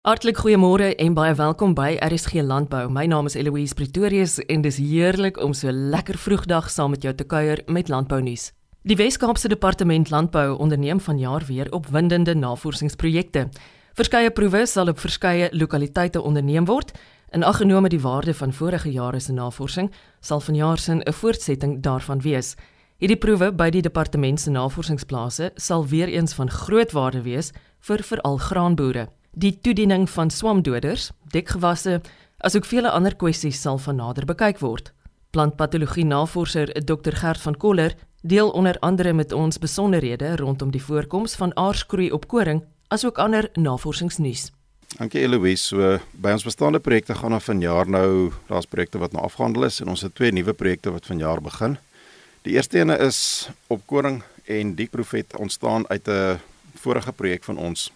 Hartlik goeiemôre en baie welkom by RSG Landbou. My naam is Eloise Pretorius en dis heerlik om so lekker vroegdag saam met jou te kuier met landbou nuus. Die Wes-Kaapse Departement Landbou onderneem vanjaar weer opwindende navorsingsprojekte. Verskeie proewe sal op verskeie lokaliteite onderneem word. In ag genome die waarde van vorige jare se navorsing, sal vanjaar se 'n voortsetting daarvan wees. Hierdie proewe by die departement se navorsingsplase sal weer eens van groot waarde wees vir veral graanboere. Die toediening van swamdoders, dekgewasse, asook vele ander kwessies sal van nader bekyk word. Plantpatologie navorser Dr Gert van Koller deel onder andere met ons besonderhede rondom die voorkoms van aarskroei op koring, asook ander navorsingsnuus. Dankie Eloise. So by ons bestaande projekte gaan ons vanjaar nou, daar's projekte wat nou afgehandel is en ons het twee nuwe projekte wat vanjaar begin. Die eerste ene is op koring en die profet ontstaan uit 'n vorige projek van ons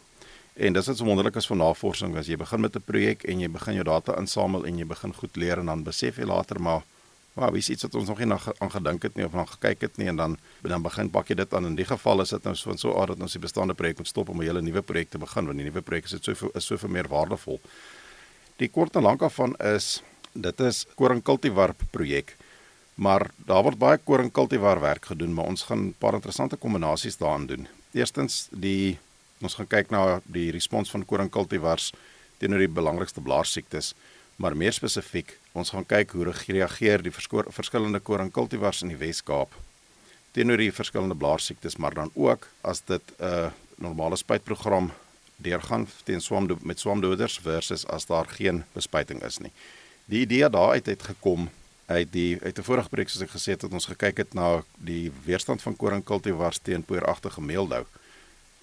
En dis wat so wonderlik is van navorsing, as jy begin met 'n projek en jy begin jou data insamel en jy begin goed leer en dan besef jy later maar Wow, wie sê dit ons nog nie aan gedink het nie of aan gekyk het nie en dan dan begin pak jy dit aan. In die geval is dit nou so so aard dat ons die bestaande projek moet stop om 'n hele nuwe projek te begin want die nuwe projek is dit soveel is soveel meer waardevol. Die kort en lank af van is dit is koring kultivar projek. Maar daar word baie koring kultivar werk gedoen, maar ons gaan 'n paar interessante kombinasies daarin doen. Eerstens die Ons gaan kyk na die respons van koringkultivars teenoor die belangrikste blaarsiektes, maar meer spesifiek, ons gaan kyk hoe reageer die verskillende koringkultivars in die Wes-Kaap teenoor die verskillende blaarsiektes, maar dan ook as dit 'n uh, normale spuitprogram deurgaan teen swam met swamdoders versus as daar geen bespuiting is nie. Die idee daaruit het gekom uit die uit 'n vorige projek soos ek gesê het, het ons gekyk het na die weerstand van koringkultivars teen poeieragtige meeldou.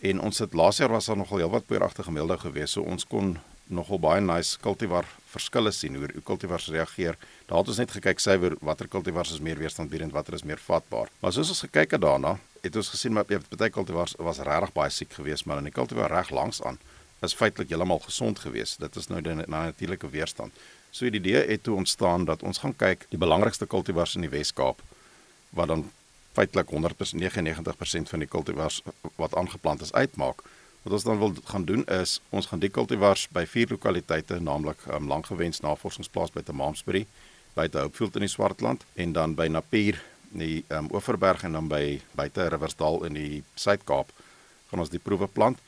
En ons het laas jaar was daar nogal heelwat poeieragtige meelde gewees, so ons kon nogal baie nice cultivar verskille sien hoe hoe cultivars reageer. Daar het ons net gekyk suiwer watter cultivars is meer weerstandbiedend, watter is meer vatbaar. Maar soos ons gekyk het daarna, het ons gesien maar baie cultivars was regtig baie siek geweest, maar in die cultivar reg langs aan is feitelik heeltemal gesond geweest. Dit is nou die natuurlike weerstand. So die idee het toe ontstaan dat ons gaan kyk die belangrikste cultivars in die Wes-Kaap wat dan feitelik 199% van die kultivars wat aangeplant is uitmaak. Wat ons dan wil gaan doen is ons gaan die kultivars by vier lokaliteite, naamlik um, Langgewens Navorsingsplaas by Tamaamsbury, by Hopefield in die Swartland en dan by Napier in die um, Oeverberg en dan by buite Riversdal in die Suid-Kaap gaan ons die proewe plant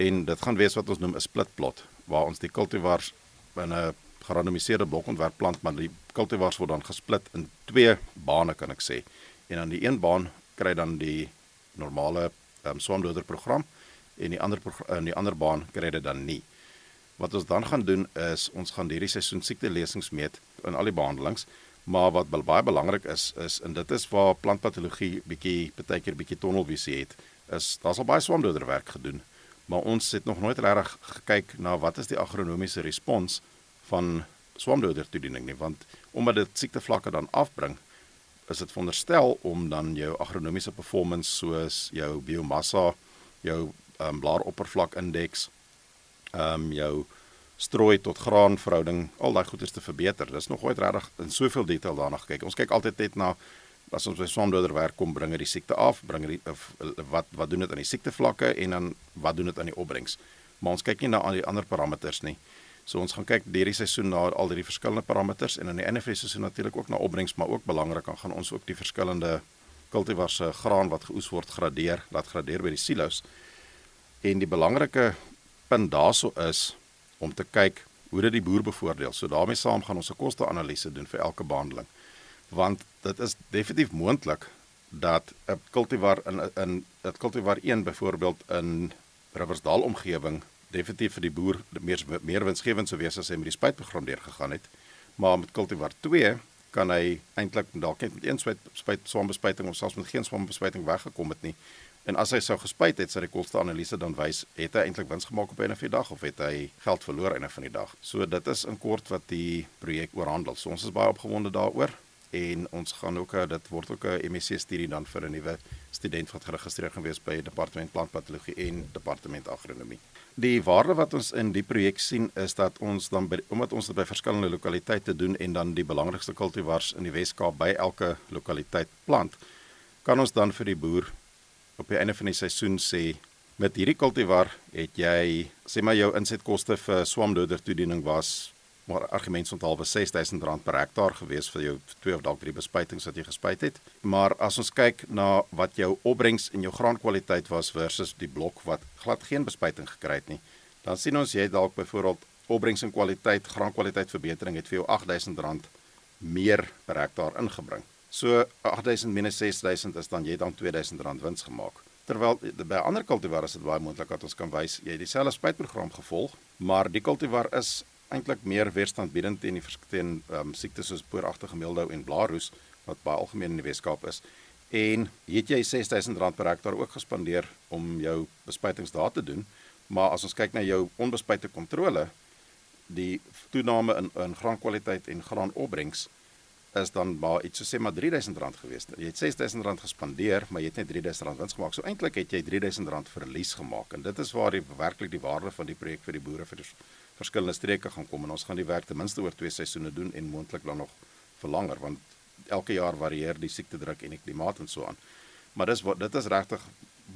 en dit gaan wees wat ons noem 'n split plot waar ons die kultivars in 'n gerandomiseerde blokontwerp plant maar die kultivars word dan gesplit in twee bane kan ek sê en aan die een baan kry dan die normale um, swamdoder program en die ander in die ander baan kry dit dan nie. Wat ons dan gaan doen is ons gaan hierdie seisoen siekte lesings meet in al die behandelings, maar wat baie belangrik is is en dit is waar plantpatologie bietjie baie keer bietjie tunnelvisie het, is daar's al baie swamdoder werk gedoen, maar ons het nog nooit regtig gekyk na wat is die agronomiese respons van swamdoder toediening nie, want omdat dit siektevlakke dan afbring, is dit veronderstel om dan jou agronomiese performance soos jou biomassa, jou um, blaaroppervlak indeks, ehm um, jou strooi tot graan verhouding, al daai goeders te verbeter. Dis nog ooit regtig in soveel detail daarna gekyk. Ons kyk altyd net na as ons by swamdoder werk kom, bring dit die siekte af, bring dit of wat wat doen dit aan die siektevlakke en dan wat doen dit aan die opbrengs. Maar ons kyk nie na al die ander parameters nie. So ons gaan kyk hierdie seisoen na al die verskillende parameters en aan die einde van die seisoen natuurlik ook na opbrengs, maar ook belangrik dan gaan ons ook die verskillende kultivars se graan wat geoes word gradeer, laat gradeer by die silo's. En die belangrike punt daarso is om te kyk hoe dit die boer bevoordeel. So daarmee saam gaan ons 'n koste-analise doen vir elke behandeling. Want dit is definitief moontlik dat 'n kultivar in in 'n kultivar 1 byvoorbeeld in Riversdal omgewing definitief vir die boer meer meer winsgewend sou wees as hy met die spuitprogram deur gegaan het. Maar met cultivar 2 kan hy eintlik dalk net met een spuit spuit swambespuiting of selfs met geen swambespuiting weggekom het nie. En as hy sou gespuit het, sou die koste-analise dan wys het hy eintlik wins gemaak op 'n of 'n dag of het hy geld verloor einde van die dag. So dit is in kort wat die projek oorhandel. So ons is baie opgewonde daaroor en ons gaan ook eh, dit word ook 'n MSc studie dan vir 'n nuwe student wat geregistreer gaan wees by departement plantpatologie en departement agronomie. Die waarde wat ons in die projek sien is dat ons dan by, omdat ons dit by verskillende lokaliteite doen en dan die belangrikste kultivars in die Wes-Kaap by elke lokaliteit plant, kan ons dan vir die boer op die einde van die seisoen sê Met hierdie kultivar het jy sê maar jou insetkoste vir swamdoder toediening was maar argumentsonthaalwe R6000 per hektaar gewees vir jou twee of dalk drie bespuitings wat jy gespuit het. Maar as ons kyk na wat jou opbrengs en jou graankwaliteit was versus die blok wat glad geen bespuiting gekry het nie, dan sien ons jy dalk byvoorbeeld opbrengs en kwaliteit, graankwaliteit verbetering het vir jou R8000 meer per hektaar ingebring. So 8000 minus 6000 is dan jy dan R2000 wins gemaak. Terwyl by ander kultivar is dit baie moontlik dat ons kan wys jy het dieselfde spuitprogram gevolg, maar die kultivar is eintlik meer weerstandbiedend teen die verskeidenheid um, siektes soos pooragtige meeldou en blaarroes wat baie algemeen in die Weskaap is. En het jy R6000 per hektaar ook gespandeer om jou bespuitings daar te doen, maar as ons kyk na jou onbespuite kontrole, die toename in in graankwaliteit en graanopbrengs is dan maar iets so sê maar R3000 gewees. Jy het R6000 gespandeer, maar jy het net R3000 wins gemaak. So eintlik het jy R3000 verlies gemaak en dit is waar die werklik die waarde van die projek vir die boere vir die verskillende streke gaan kom en ons gaan die werk ten minste oor twee seisoene doen en moontlik dan nog verlanger want elke jaar varieer die siekte druk en die klimaat en so aan. Maar dis wat dit is regtig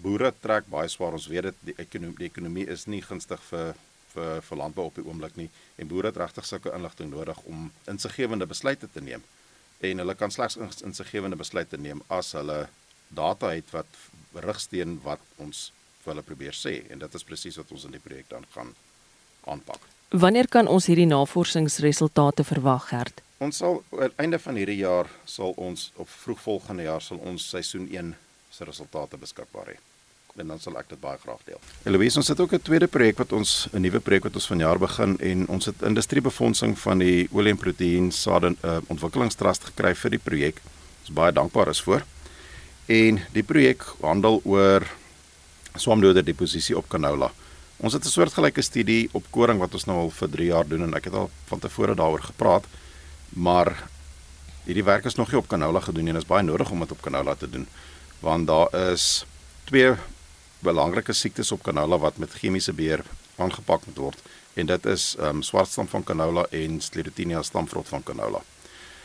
boere trek baie swaar ons weet dit die ekonomie die ekonomie is nie gunstig vir vir vir landbou op die oomblik nie en boere het regtig sulke inligting nodig om insiggewende besluite te neem. En hulle kan slegs insiggewende besluite neem as hulle data het wat rigsteen wat ons vir hulle probeer sê en dit is presies wat ons in die projek dan gaan aanpak. Wanneer kan ons hierdie navorsingsresultate verwag, Gert? Ons sal aan einde van hierdie jaar sal ons op vroeg volgende jaar sal ons seisoen 1 se resultate beskikbaar hê. En dan sal ek dit baie graag deel. Eloise, ons het ook 'n tweede projek wat ons 'n nuwe projek wat ons vanjaar begin en ons het industriebefondsing van die olie en proteïen sade uh, ontwikkelingstrust gekry vir die projek. Ons baie dankbaar is voor. En die projek handel oor swamdoder deposisie op canola. Ons het 'n soortgelyke studie op koring wat ons nou al vir 3 jaar doen en ek het al van tevore daaroor gepraat. Maar hierdie werk is nog nie op canola gedoen nie en dit is baie nodig om dit op canola te doen want daar is twee belangrike siektes op canola wat met chemiese beheer aangepak moet word en dit is ehm um, swartstam van canola en Sclerotinia stamvrot van canola.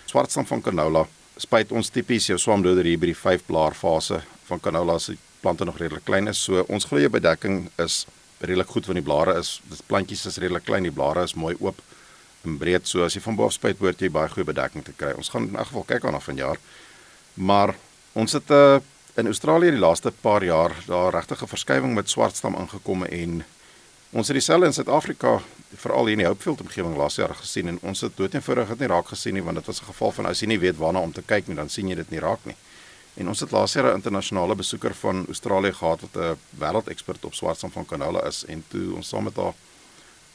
Swartstam van canola spuit ons tipies jou swamdoder hier by die 5 blaar fase van canola as die plante nog redelik klein is. So ons glo jou bedekking is redelik goed want die blare is die plantjies is redelik klein, die blare is mooi oop en breed. So as jy van bo af spuit, behoort jy baie goeie bedekking te kry. Ons gaan in elk geval kyk aan af vanjaar. Maar ons het 'n uh, eh, in Australië die laaste paar jaar daar regtig 'n verskywing met swartstam ingekom en ons het dieselfde in Suid-Afrika veral hier in die Hopefield omgewing laas jaar gesien en ons het doeteenvoudig dit nie raak gesien nie want dit was 'n geval van as jy nie weet waarna om te kyk nie dan sien jy dit nie raak nie. En ons het laas jaar 'n internasionale besoeker van Australië gehad wat 'n wêreldekspert op swartsam van canola is en toe ons saam met haar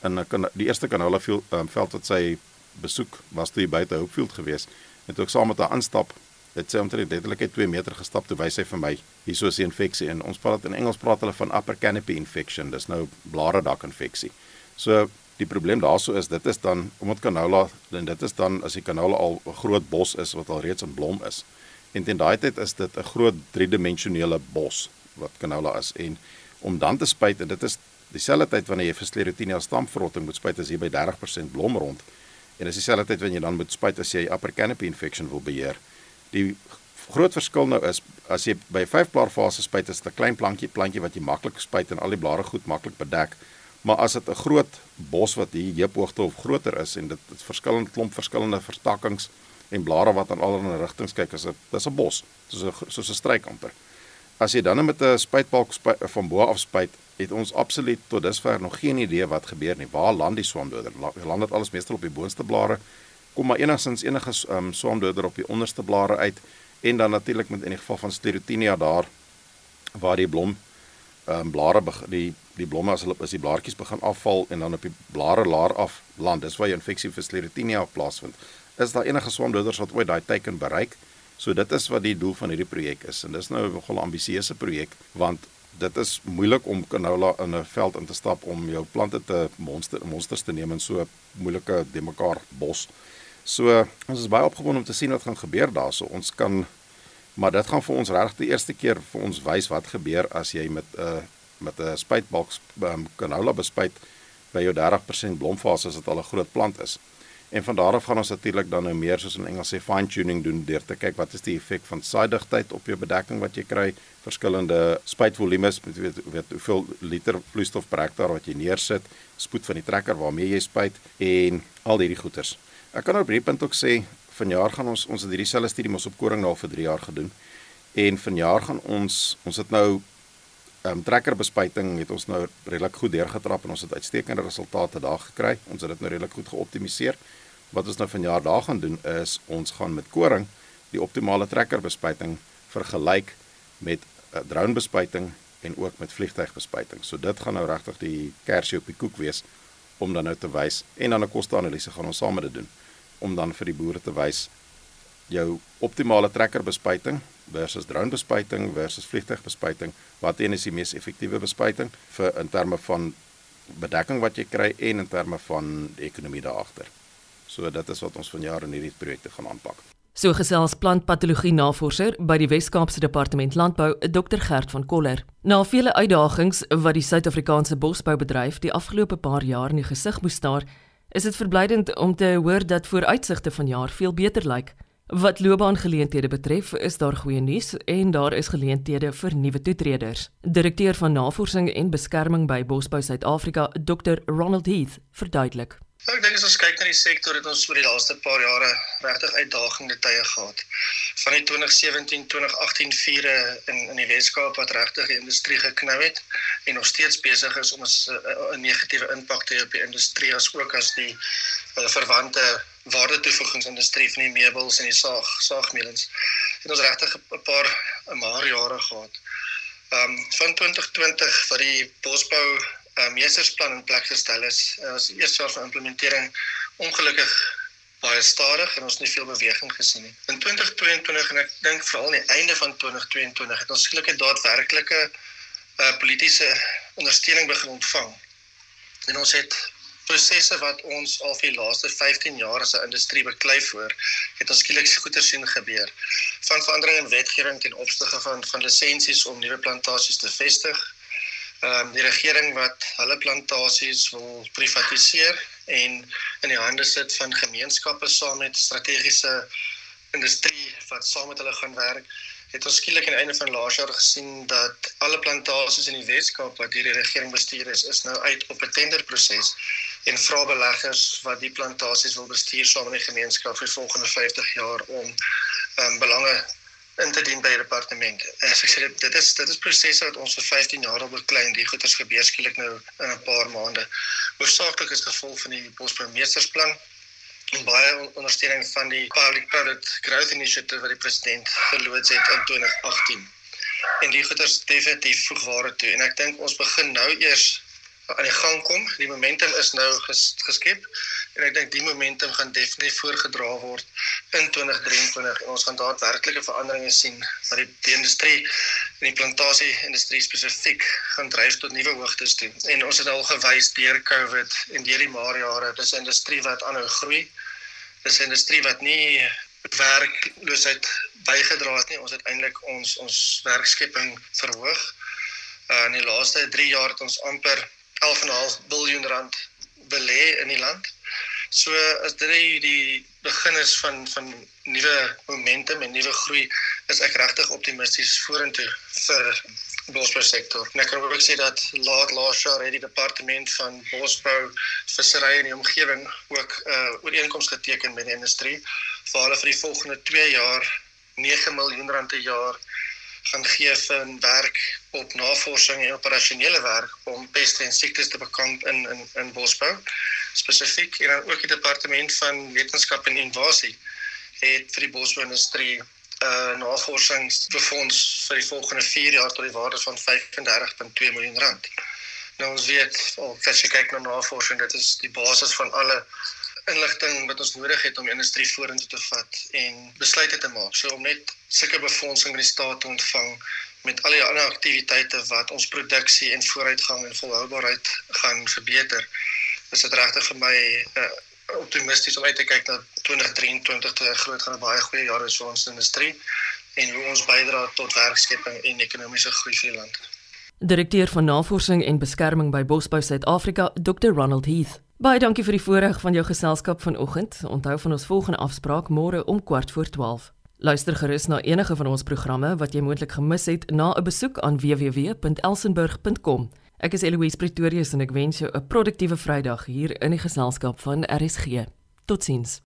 in 'n die eerste canola veld, um, veld wat sy besoek was toe buite Hopefield gewees. En toe ek saam met haar aanstap het sy omtrent letterlik 2 meter gestap toe wys sy vir my hieso is 'n infeksie. En ons praat in Engels praat hulle van upper canopy infection. Dis nou blare dak infeksie. So die probleem daarso is dit is dan omdat canola en dit is dan as die canola al 'n groot bos is wat al reeds in blom is En teen daai tyd is dit 'n groot driedimensionele bos wat canola is en om dan te spuit en dit is dieselfde tyd wanneer jy vir Sclerotinia stamverrotting moet spuit as jy by 30% blom rond. En dis dieselfde tyd wanneer jy dan moet spuit as jy upper canopy infection wil beheer. Die groot verskil nou is as jy by 5 blaar fase spuit is dit 'n klein plantjie plantjie wat jy maklik spuit en al die blare goed maklik bedek. Maar as dit 'n groot bos wat hier heuphoogte of groter is en dit het verskillende klomp verskillende vertakkings en blare wat aan allerlei rigtings kyk as 'n dis 'n bos soos 'n soos 'n struik amper. As jy dan met 'n spuitbalk spuit, van bo af spuit, het ons absoluut tot dusver nog geen idee wat gebeur nie. Waar land die swamdoder? Land dit alles meestal op die boonste blare? Kom maar enigstens enige um, swamdoder op die onderste blare uit en dan natuurlik met in die geval van Sclerotinia daar waar die blom ehm um, blare die die blomme as hulle as die blaartjies begin afval en dan op die blare laer af land. Dis waar jy infeksie vir Sclerotinia plaasvind is daar enige swamdoders wat ooit daai teiken bereik. So dit is wat die doel van hierdie projek is en dis nou 'n nogal ambisieuse projek want dit is moeilik om canola in 'n veld in te stap om jou plante te monster monsters te neem in so 'n moeilike de mekaar bos. So ons is baie opgewonde om te sien wat gaan gebeur daarso. Ons kan maar dit gaan vir ons regtig die eerste keer vir ons wys wat gebeur as jy met 'n uh, met 'n spuitbalk um, canola bespuit by jou 30% blomfase as dit al 'n groot plant is. En van daar af gaan ons natuurlik dan nou meer soos in Engels sê fine tuning doen deur te kyk wat is die effek van saaidigtheid op jou bedekking wat jy kry, verskillende spuitvolumes, met weet, weet hoeveel liter vloeistof per hektaar wat jy neersit, spoed van die trekker waarmee jy spuit en al hierdie goeters. Ek kan op hierdie punt ook sê vanjaar gaan ons ons het hierdie selfde studie mos op koring nou vir 3 jaar gedoen. En vanjaar gaan ons ons het nou ehm um, trekkerbespuiting het ons nou redelik goed deurgetrap en ons het uitstekende resultate daar gekry. Ons het dit nou redelik goed geoptimaliseer. Wat ons nou vanjaar daar gaan doen is ons gaan met koring die optimale trekkerbespuiting vergelyk met uh, dronebespuiting en ook met vliegtuigbespuiting. So dit gaan nou regtig die kersie op die koek wees om dan nou te wys en dan 'n koste-analise gaan ons saam met dit doen om dan vir die boere te wys jou optimale trekkerbespuiting versus dronebespuiting versus vliegtuigbespuiting wat een is die mees effektiewe bespuiting vir in terme van bedekking wat jy kry en in terme van die ekonomie daar agter. So dit is wat ons vanjaar in hierdie projekte gaan aanpak. So gesels plantpatologie navorser by die Wes-Kaapse Departement Landbou, Dr Gert van Koller. Na vele uitdagings wat die Suid-Afrikaanse bosboubedryf die afgelope paar jaar in die gesig moes staar, is dit verblydend om te hoor dat vooruitsigte vanjaar veel beter lyk. Wat loopbaangeleenthede betref, is daar goeie nuus en daar is geleenthede vir nuwe toetreders. Direkteur van Navorsing en Beskerming by Bosbou Suid-Afrika, Dr Ronald Heath, verduidelik. Nou, ek dink as ons kyk na die sektor het ons oor die laaste paar jare regtig uitdagende tye gehad. Van die 2017-2018 vure in in die Weskaap wat regtig die industrie geknou het en nog steeds besig is om 'n uh, negatiewe impak te hê op die industrie as ook as die uh, verwante waardetoevoegingsindustrie van die meubels en die saag saagmeulens. Het ons regtig 'n paar 'n maar jare gehad. Ehm um, van 2020 wat die bosbou uh, meestersplan in plek gestel is. Uh, ons eerste jaar van implementering ongelukkig baie stadig en ons het nie veel beweging gesien nie. In 2022 en ek dink veral aan die einde van 2022 het ons skielik 'n daadwerklike uh, politieke ondersteuning begin ontvang. En ons het prosesse wat ons al vir die laaste 15 jaar as 'n industrie beklei voor, het ons skielik goeie sien gebeur. Van verandering in wetgewing ten opsigte van van lisensies om nuwe plantasies te vestig, ehm um, die regering wat hulle plantasies wil privatiseer en in die hande sit van gemeenskappe saam met strategiese industrie wat saam met hulle gaan werk het ons skielik aan die einde van laas jaar gesien dat alle plantasies in die Weskaap wat deur die regering bestuur is is nou uit op 'n tenderproses en vra beleggers wat die plantasies wil bestuur saam met die gemeenskap vir volgende 50 jaar om ehm um, belange in te dien by die departement. En as ek sê dit is dit is prosesse wat ons vir 15 jaar al beklein, die goeders gebeur skielik nou in 'n paar maande. Hoofsaaklik is gevolg van die bosboumeestersplan en baie ondersteuning van die Public Private Growth Initiative wat die president geloods het in 2018. En die goeders definitief voegware toe en ek dink ons begin nou eers aan die gang kom. Die momentum is nou ges, geskep en ek dink die momentum gaan definitief voorgedra word in 2023 en ons gaan daadwerklike veranderinge sien wat die, die industrie en die plantasie industrie spesifiek gaan dryf tot nuwe hoogtes toe. En ons het al gewys deur COVID en deur die maar jare, dis 'n industrie wat aanhou groei. Dis 'n industrie wat nie werkloosheid bygedra het nie. Ons het eintlik ons ons werkskepping verhoog. Uh, in die laaste 3 jaar het ons amper 11,5 miljard rand belê in die land. So as dit die, die begin is van van nuwe momentum en nuwe groei, is ek regtig optimisties vorentoe vir bosbou sektor. Ek kan ook sê dat laat laas jaar het die departement van bosbou, vissery en die omgewing ook 'n uh, ooreenkoms geteken met die industrie waar hulle vir die volgende 2 jaar 9 miljoen rand per jaar gaan gee vir werk op navorsing en operasionele werk om peste en siektes te bekamp in in in bosbou spesifiek en dan ook die departement van wetenskap en innovasie het vir die bosbouindustrie 'n uh, navorsingsfonds vir die volgende 4 jaar tot die waarde van 35.2 miljoen rand. Nou ons weet, as jy kyk na navorsing, dit is die basis van alle inligting wat ons nodig het om industrie vorentoe te vat en besluite te maak. So om net sulke befondsing van die staat te ontvang met al die ander aktiwiteite wat ons produksie en vooruitgang en volhoubaarheid gaan verbeter. Is dit regtig vir my uh, optimisties om uit te kyk na 2023 te groot gaan 'n baie goeie jaar wees vir ons industrie en hoe ons bydra tot werkskepping en ekonomiese groei vir die land. Direkteur van Navorsing en Beskerming by Bosbou Suid-Afrika, Dr Ronald Heath. Baie dankie vir die voorreg van jou geselskap vanoggend. Onthou van ons volgende afspraak môre om kwart voor 12. Luister gerus na enige van ons programme wat jy moontlik gemis het na 'n besoek aan www.elsenburg.com. Ek is Eloise Pretorius en ek wens jou 'n produktiewe Vrydag hier in die geselskap van RSG. Totsiens.